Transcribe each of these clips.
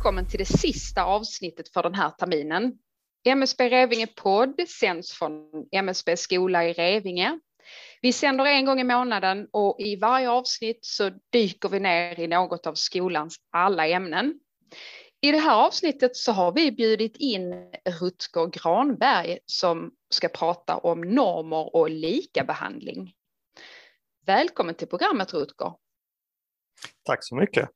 Välkommen till det sista avsnittet för den här terminen. MSB Revinge podd sänds från MSB skola i Revinge. Vi sänder en gång i månaden och i varje avsnitt så dyker vi ner i något av skolans alla ämnen. I det här avsnittet så har vi bjudit in Rutger Granberg som ska prata om normer och likabehandling. Välkommen till programmet Rutger. Tack så mycket.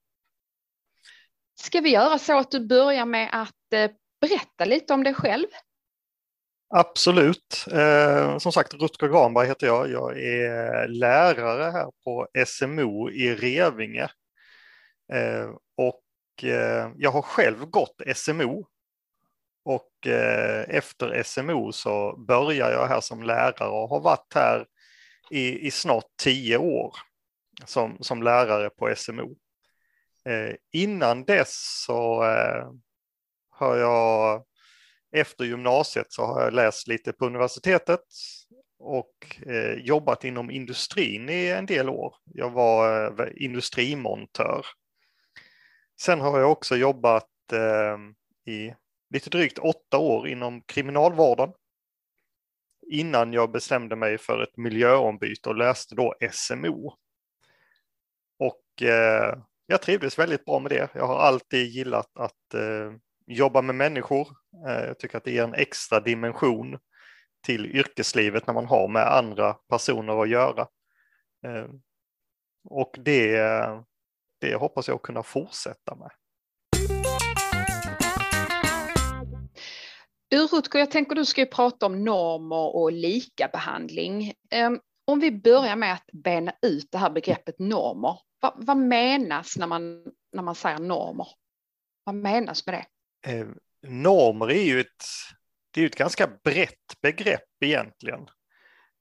Ska vi göra så att du börjar med att eh, berätta lite om dig själv? Absolut. Eh, som sagt, Rutger Granberg heter jag. Jag är lärare här på SMO i Revinge. Eh, och eh, jag har själv gått SMO. Och eh, efter SMO så börjar jag här som lärare och har varit här i, i snart tio år som, som lärare på SMO. Eh, innan dess så eh, har jag efter gymnasiet så har jag läst lite på universitetet och eh, jobbat inom industrin i en del år. Jag var eh, industrimontör. Sen har jag också jobbat eh, i lite drygt åtta år inom kriminalvården innan jag bestämde mig för ett miljöombyte och läste då SMO. Och eh, jag trivdes väldigt bra med det. Jag har alltid gillat att eh, jobba med människor. Eh, jag tycker att det ger en extra dimension till yrkeslivet när man har med andra personer att göra. Eh, och det, det hoppas jag kunna fortsätta med. Du Rutger, jag tänker du ska ju prata om normer och likabehandling. Ehm, om vi börjar med att bena ut det här begreppet normer. Vad, vad menas när man, när man säger normer? Vad menas med det? Eh, normer är ju ett, det är ett ganska brett begrepp egentligen.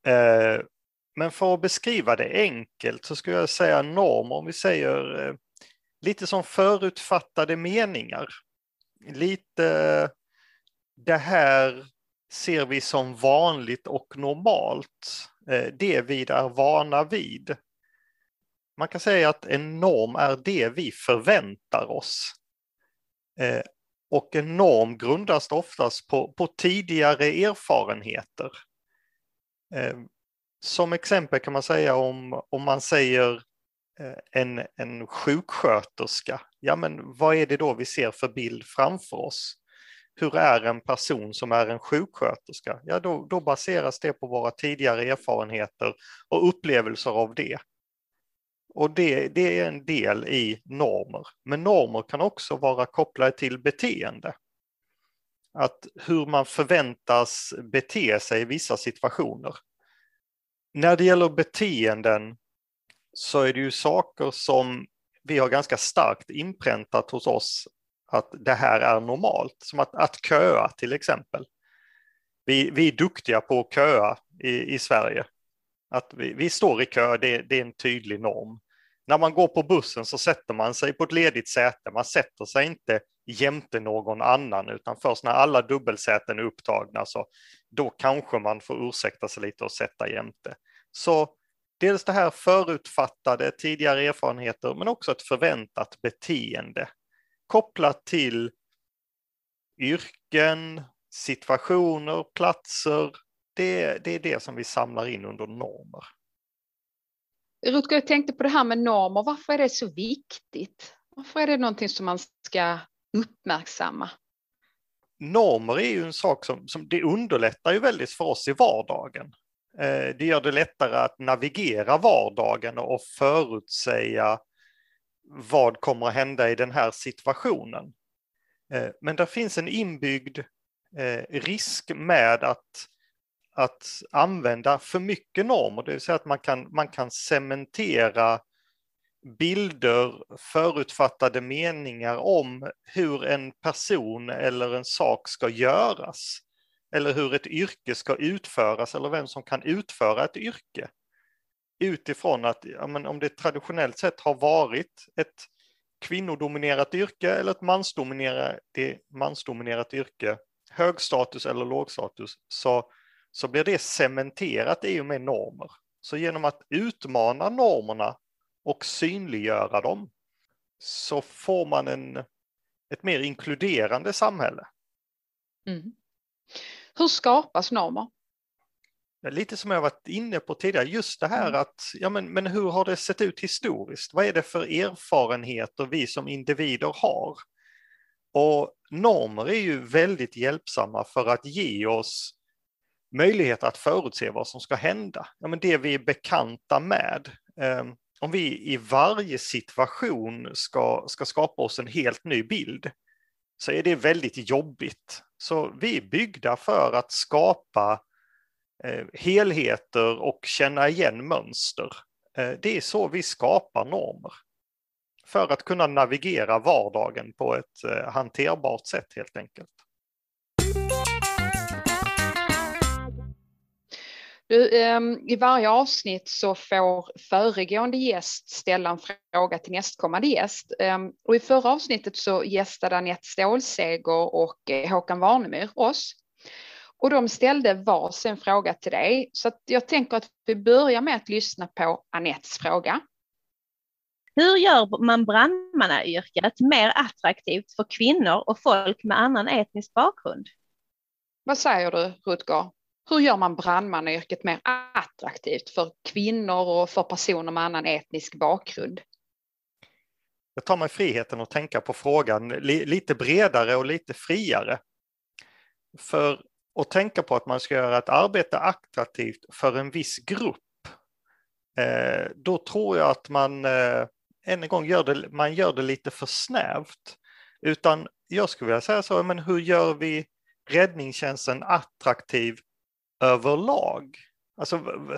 Eh, men för att beskriva det enkelt så skulle jag säga normer, om vi säger eh, lite som förutfattade meningar. Lite det här ser vi som vanligt och normalt. Eh, det vi är vana vid. Man kan säga att en norm är det vi förväntar oss. Eh, och en norm grundas oftast på, på tidigare erfarenheter. Eh, som exempel kan man säga om, om man säger eh, en, en sjuksköterska, ja men vad är det då vi ser för bild framför oss? hur är en person som är en sjuksköterska? Ja, då, då baseras det på våra tidigare erfarenheter och upplevelser av det. Och det, det är en del i normer. Men normer kan också vara kopplade till beteende. Att hur man förväntas bete sig i vissa situationer. När det gäller beteenden så är det ju saker som vi har ganska starkt inpräntat hos oss att det här är normalt. Som att, att köa till exempel. Vi, vi är duktiga på att köa i, i Sverige. Att vi, vi står i kö, det, det, är en tydlig norm. När man går på bussen så sätter man sig på ett ledigt säte. Man sätter sig inte jämte någon annan, utan först när alla dubbelsäten är upptagna så då kanske man får ursäkta sig lite och sätta jämte. Så dels det här förutfattade tidigare erfarenheter, men också ett förväntat beteende kopplat till yrken, situationer, platser. Det, det är det som vi samlar in under normer. Rutger, jag tänkte på det här med normer. Varför är det så viktigt? Varför är det någonting som man ska uppmärksamma? Normer är ju en sak som, som det underlättar ju väldigt för oss i vardagen. Eh, det gör det lättare att navigera vardagen och förutsäga vad kommer att hända i den här situationen. Eh, men det finns en inbyggd eh, risk med att, att använda för mycket normer, det vill säga att man kan, man kan cementera bilder, förutfattade meningar om hur en person eller en sak ska göras. Eller hur ett yrke ska utföras eller vem som kan utföra ett yrke utifrån att ja, men om det traditionellt sett har varit ett kvinnodominerat yrke eller ett mansdominerat, mansdominerat yrke, hög status eller låg status, så, så blir det cementerat i och med normer. Så genom att utmana normerna och synliggöra dem så får man en, ett mer inkluderande samhälle. Mm. Hur skapas normer? Lite som jag varit inne på tidigare, just det här mm. att, ja men, men hur har det sett ut historiskt? Vad är det för erfarenheter vi som individer har? Och normer är ju väldigt hjälpsamma för att ge oss möjlighet att förutse vad som ska hända. Ja, men det vi är bekanta med. Ehm, om vi i varje situation ska, ska skapa oss en helt ny bild så är det väldigt jobbigt. Så vi är byggda för att skapa eh, helheter och känna igen mönster. Eh, det är så vi skapar normer. För att kunna navigera vardagen på ett eh, hanterbart sätt helt enkelt. Du, ehm, I varje avsnitt så får föregående gäst ställa en fråga till nästkommande gäst. Ehm, och I förra avsnittet så gästade Anette Stålseger och eh, Håkan Warnemyr oss. Och de ställde varsin fråga till dig. Så jag tänker att vi börjar med att lyssna på Anettes fråga. Hur gör man brandmannayrket mer attraktivt för kvinnor och folk med annan etnisk bakgrund? Vad säger du, Rutger? Hur gör man brandmannayrket mer attraktivt för kvinnor och för personer med annan etnisk bakgrund? Jag tar mig friheten att tänka på frågan lite bredare och lite friare. För att tänka på att man ska göra ett arbete attraktivt för en viss grupp, eh, då tror jag att man eh, än en gång gör det, man gör det lite för snävt. Utan jag skulle vilja säga så, men hur gör vi räddningstjänsten attraktiv överlag? Alltså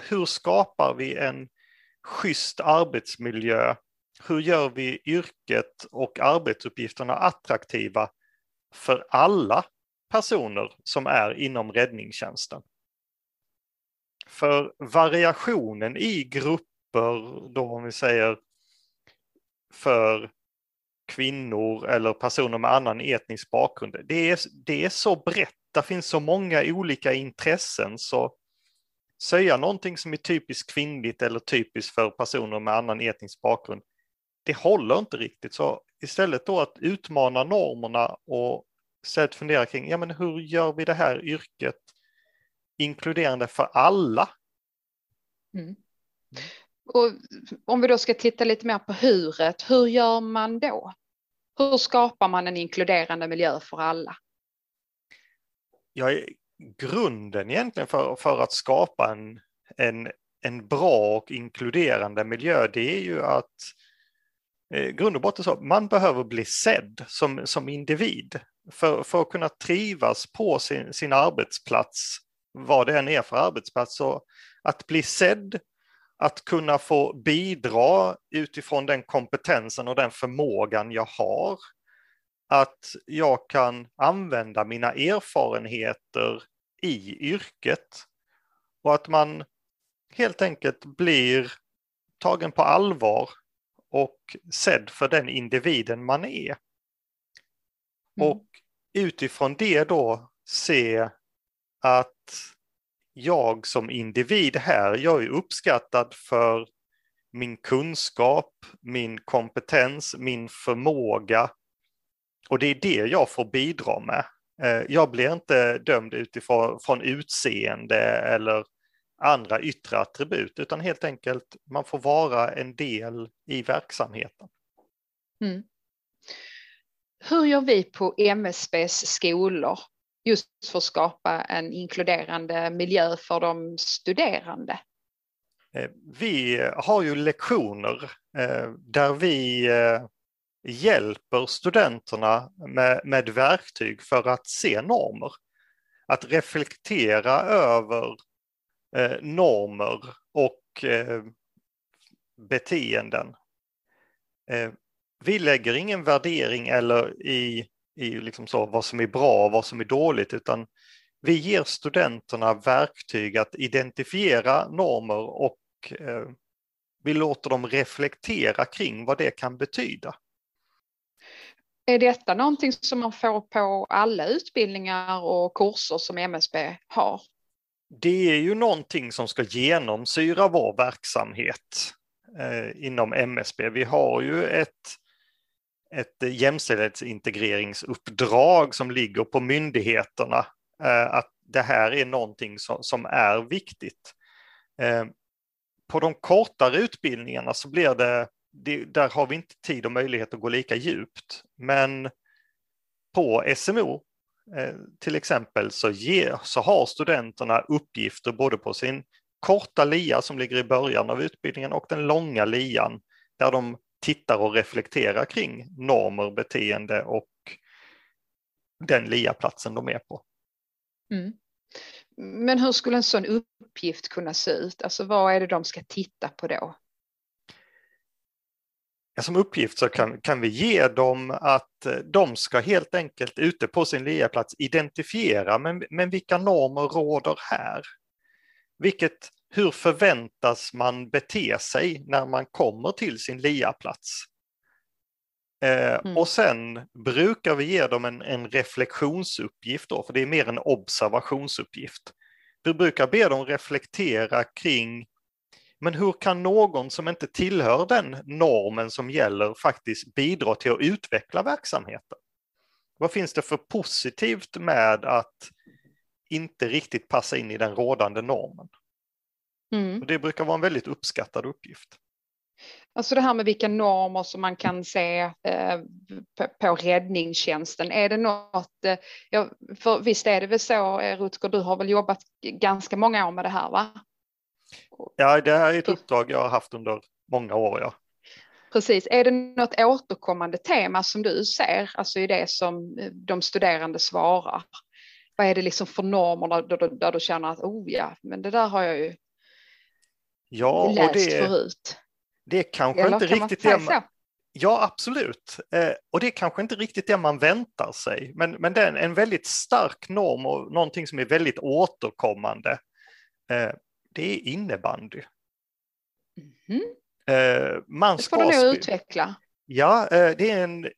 hur skapar vi en schysst arbetsmiljö? Hur gör vi yrket och arbetsuppgifterna attraktiva för alla personer som är inom räddningstjänsten? För variationen i grupper, då om vi säger för kvinnor eller personer med annan etnisk bakgrund, det är, det är så brett det finns så många olika intressen så säga någonting som är typiskt kvinnligt eller typiskt för personer med annan etnisk bakgrund, det håller inte riktigt. Så istället då att utmana normerna och istället fundera kring, ja men hur gör vi det här yrket inkluderande för alla? Mm. Och om vi då ska titta lite mer på huret, hur gör man då? Hur skapar man en inkluderande miljö för alla? ja, grunden egentligen för, för att skapa en, en, en bra och inkluderande miljö, det är ju att eh, grund och botten så, man behöver bli sedd som, som individ för, för att kunna trivas på sin, sin arbetsplats, vad det än är för arbetsplats. Så att bli sedd, att kunna få bidra utifrån den kompetensen och den förmågan jag har, att jag kan använda mina erfarenheter i yrket och att man helt enkelt blir tagen på allvar och sedd för den individen man är. Mm. Och utifrån det då se att jag som individ här, jag är uppskattad för min kunskap, min kompetens, min förmåga och det är det jag får bidra med. Eh, jag blir inte dömd utifrån från utseende eller andra yttre attribut, utan helt enkelt man får vara en del i verksamheten. Mm. Hur gör vi på MSBs skolor just för att skapa en inkluderande miljö för de studerande? Eh, vi har ju lektioner eh, där vi eh, hjälper studenterna med, med verktyg för att se normer. Att reflektera över normer och beteenden. Vi lägger ingen värdering eller i, i liksom så, vad som är bra och vad som är dåligt, utan vi ger studenterna verktyg att identifiera normer och eh, vi låter dem reflektera kring vad det kan betyda. Är detta någonting som man får på alla utbildningar och kurser som MSB har? Det är ju någonting som ska genomsyra vår verksamhet eh, inom MSB. Vi har ju ett, ett eh, jämställdhetsintegreringsuppdrag som ligger på myndigheterna, eh, att det här är någonting som, som är viktigt. Eh, på de kortare utbildningarna så blir det, det, där har vi inte tid och möjlighet att gå lika djupt, men på SMO till exempel så, ger, så har studenterna uppgifter både på sin korta lia som ligger i början av utbildningen och den långa lian där de tittar och reflekterar kring normer, beteende och den liaplatsen de är på. Mm. Men hur skulle en sån uppgift kunna se ut? Alltså vad är det de ska titta på då? Ja, som uppgift så kan, kan vi ge dem att de ska helt enkelt ute på sin liaplats identifiera men, men vilka normer råder här? Vilket hur förväntas man bete sig när man kommer till sin LIA-plats? Eh, mm. Och sen brukar vi ge dem en, en reflektionsuppgift, då, för det är mer en observationsuppgift. Vi brukar be dem reflektera kring men hur kan någon som inte tillhör den normen som gäller faktiskt bidra till att utveckla verksamheten? Vad finns det för positivt med att inte riktigt passa in i den rådande normen? Mm. Och det brukar vara en väldigt uppskattad uppgift. Alltså det här med vilka normer som man kan se eh, på, på räddningstjänsten. Är det något, eh, ja, för visst är det väl så eh, Rutger, du har väl jobbat ganska många år med det här va? Ja, det här är ett uppdrag jag har haft under många år. Ja. Precis, är det något återkommande tema som du ser, alltså i det som de studerande svarar? Vad är det liksom för normer där, där, där du känner att oh ja, men det där har jag ju ja, läst och det, förut. Det är kanske Eller inte kan riktigt man det man? Ja, absolut. Eh, och det är kanske inte riktigt det man väntar sig, men, men det är en väldigt stark norm och någonting som är väldigt återkommande. Eh, det är innebandy. Mhm. Eh, man Det ska får du nog utveckla. Ja, eh, det är en...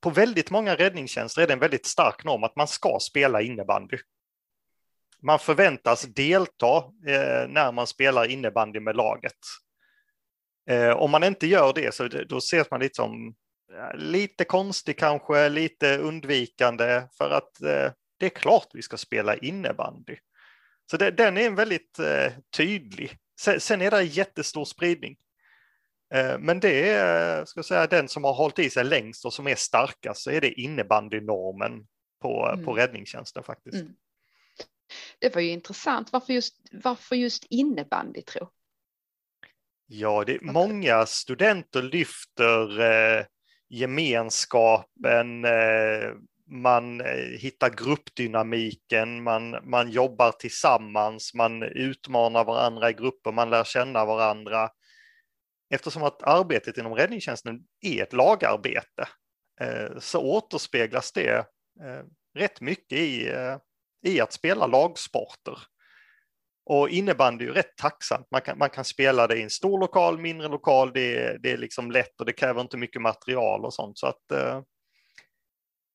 På väldigt många räddningstjänster är det en väldigt stark norm att man ska spela innebandy. Man förväntas delta eh, när man spelar innebandy med laget. Eh, om man inte gör det så då ses man lite som lite konstig kanske, lite undvikande för att eh, det är klart vi ska spela innebandy. Så det, den är en väldigt tydlig. Sen, sen är det jättestor spridning. Men det är ska säga, den som har hållit i sig längst och som är starkast så är det innebandynormen på, Mm. på räddningstjänsten faktiskt. Mm. Det var ju intressant. Varför just, varför just innebandy tro? Ja, det, många studenter lyfter eh, gemenskapen, eh, man eh, hittar gruppdynamiken, man, man jobbar tillsammans, man utmanar varandra i grupper, man lär känna varandra. Eftersom att arbetet inom räddningstjänsten är ett lagarbete eh, så återspeglas det eh, rätt mycket i, eh, i att spela lagsporter. Och innebandy är ju rätt tacksamt. Man kan, man kan spela det i en stor lokal, mindre lokal. Det är, det är liksom lätt och det kräver inte mycket material och sånt. Så att, eh,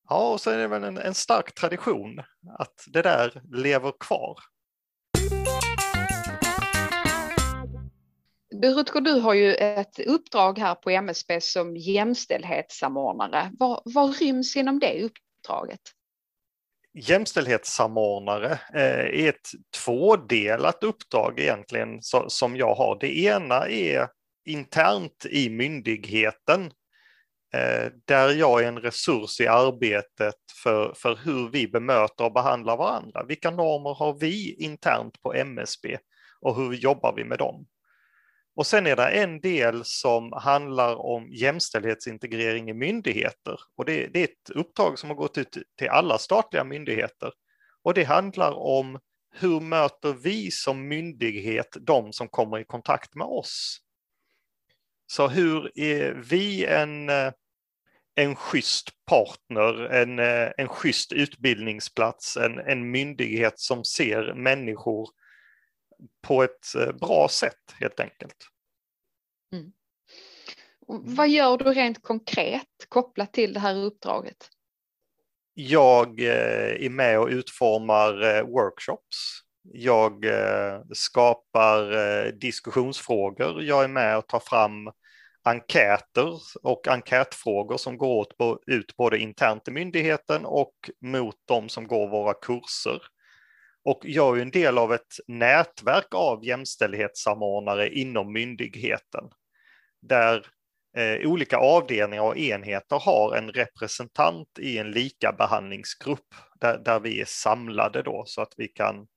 ja, och så är det väl en, en stark tradition att det där lever kvar. Du, Rutger, du har ju ett uppdrag här på MSB som jämställdhetssamordnare. Vad, vad ryms inom det uppdraget? Jämställdhetssamordnare eh, är ett tvådelat uppdrag egentligen som jag har. Det ena är internt i myndigheten eh, där jag är en resurs i arbetet för, för hur vi bemöter och behandlar varandra. Vilka normer har vi internt på MSB och hur jobbar vi med dem? Och sen är det en del som handlar om jämställdhetsintegrering i myndigheter och det, det är ett uppdrag som har gått ut till alla statliga myndigheter. Och det handlar om hur möter vi som myndighet de som kommer i kontakt med oss? Så hur är vi en, en schysst partner, en, en schysst utbildningsplats, en, en myndighet som ser människor på ett eh, bra sätt helt enkelt. Och Vad gör du rent konkret kopplat till det här uppdraget? Jag eh, är med och utformar eh, workshops. Jag skapar diskussionsfrågor. Jag är med och tar fram enkäter och enkätfrågor som går ut både internt i myndigheten och mot de som går våra kurser. Och jag är en del av ett nätverk av jämställdhetssamordnare inom myndigheten där eh, olika avdelningar och enheter har en representant i en likabehandlingsgrupp där, där vi är samlade då så att vi kan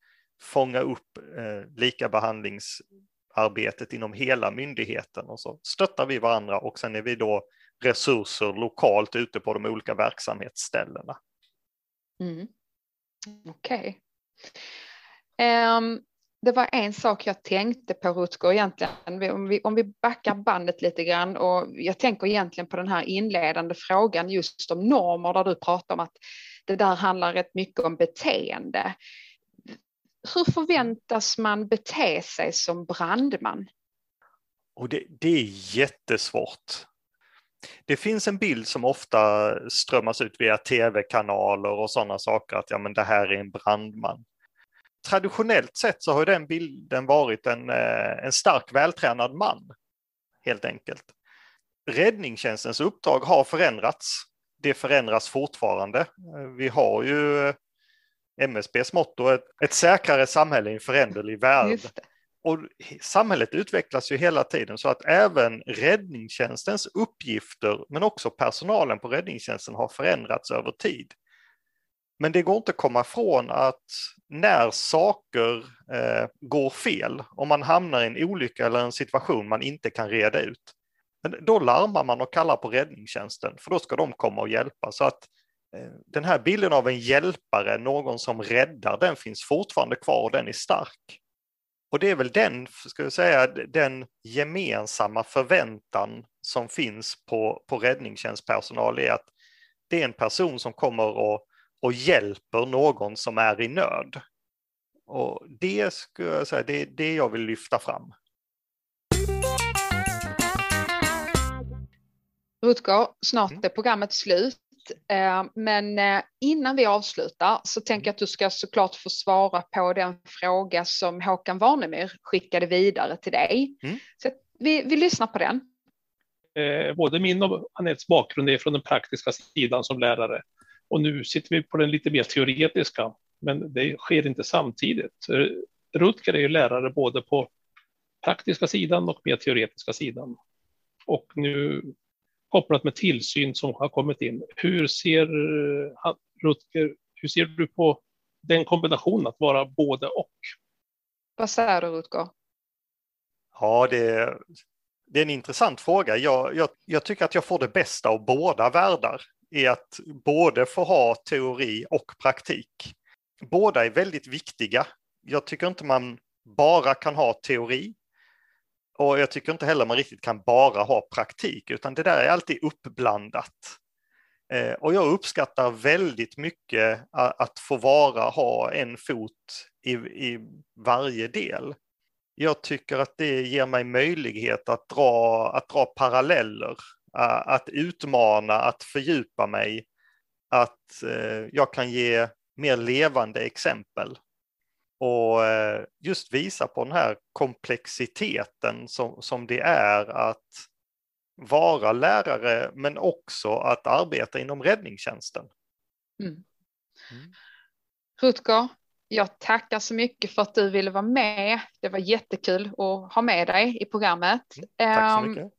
fånga upp eh, likabehandlingsarbetet inom hela myndigheten och så stöttar vi varandra och sen är vi då resurser lokalt ute på de olika verksamhetsställena. Mm. Okej. Okay. Um, det var en sak jag tänkte på Rutger egentligen, om vi, om vi backar bandet lite grann och jag tänker egentligen på den här inledande frågan just om normer där du pratar om att det där handlar rätt mycket om beteende. Hur förväntas man bete sig som brandman? Och det, det är jättesvårt. Det finns en bild som ofta strömmas ut via tv-kanaler och sådana saker att ja, men det här är en brandman traditionellt sett så har den bilden varit en, eh, en stark vältränad man, helt enkelt. Räddningstjänstens uppdrag har förändrats. Det förändras fortfarande. Vi har ju eh, MSBs motto, ett, ett säkrare samhälle i en föränderlig värld. Och samhället utvecklas ju hela tiden så att även räddningstjänstens uppgifter men också personalen på räddningstjänsten har förändrats över tid. Men det går inte att komma ifrån att när saker eh, går fel, om man hamnar i en olycka eller en situation man inte kan reda ut, då larmar man och kallar på räddningstjänsten, för då ska de komma och hjälpa. Så att eh, den här bilden av en hjälpare, någon som räddar, den finns fortfarande kvar och den är stark. Och det är väl den, ska jag säga, den gemensamma förväntan som finns på, på räddningstjänstpersonal är att det är en person som kommer och och hjälper någon som är i nöd. Och det skulle jag säga, det är det jag vill lyfta fram. Rutger, snart mm. är programmet slut. Eh, men eh, innan vi avslutar så tänker jag att du ska såklart få svara på den fråga som Håkan Warnemyr skickade vidare till dig. Mm. Så vi, vi lyssnar på den. Eh, både min och Anettes bakgrund är från den praktiska sidan som lärare. Och nu sitter vi på den lite mer teoretiska, men det sker inte samtidigt. Rutger är ju lärare både på praktiska sidan och mer teoretiska sidan. Och nu kopplat med tillsyn som har kommit in. Hur ser Rutger, hur ser du på den kombinationen att vara både och? Vad säger du Rutger? Ja, det, det är en intressant fråga. Jag, jag, jag, tycker att jag får det bästa av båda världar är att både få ha teori och praktik. Båda är väldigt viktiga. Jag tycker inte man bara kan ha teori och jag tycker inte heller man riktigt kan bara ha praktik, utan det där är alltid uppblandat. Eh, och jag uppskattar väldigt mycket att få vara, ha en fot i, i varje del. Jag tycker att det ger mig möjlighet att dra, att dra paralleller att utmana, att fördjupa mig, att eh, jag kan ge mer levande exempel och eh, just visa på den här komplexiteten som, som det är att vara lärare men också att arbeta inom räddningstjänsten. Mm. Mm. Rutger, jag tackar så mycket för att du ville vara med. Det var jättekul att ha med dig i programmet. Mm, tack så ehm, mycket.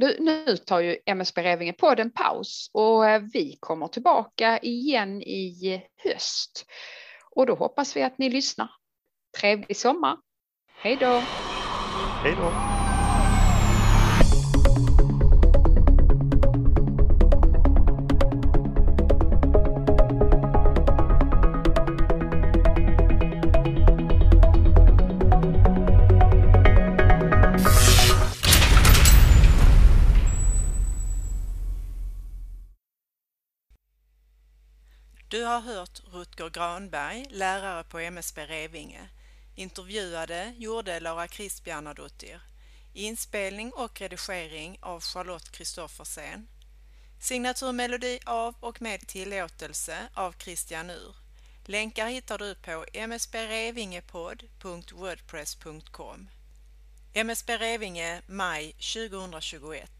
Nu, nu tar ju MSB Revinge på en paus och eh, vi kommer tillbaka igen i höst. Och då hoppas vi att ni lyssnar. Trevlig sommar. Hej då! Hej då! Du har hört Rutger Granberg, lärare på MSB Revinge. Intervjuade gjorde Laura Kristbjärnadottir. Inspelning och redigering av Charlotte Kristoffersen. Signaturmelodi av och med tillåtelse av Christian Ur. Länkar hittar du på msbrevingepodd.wordpress.com. MSB Revinge, maj 2021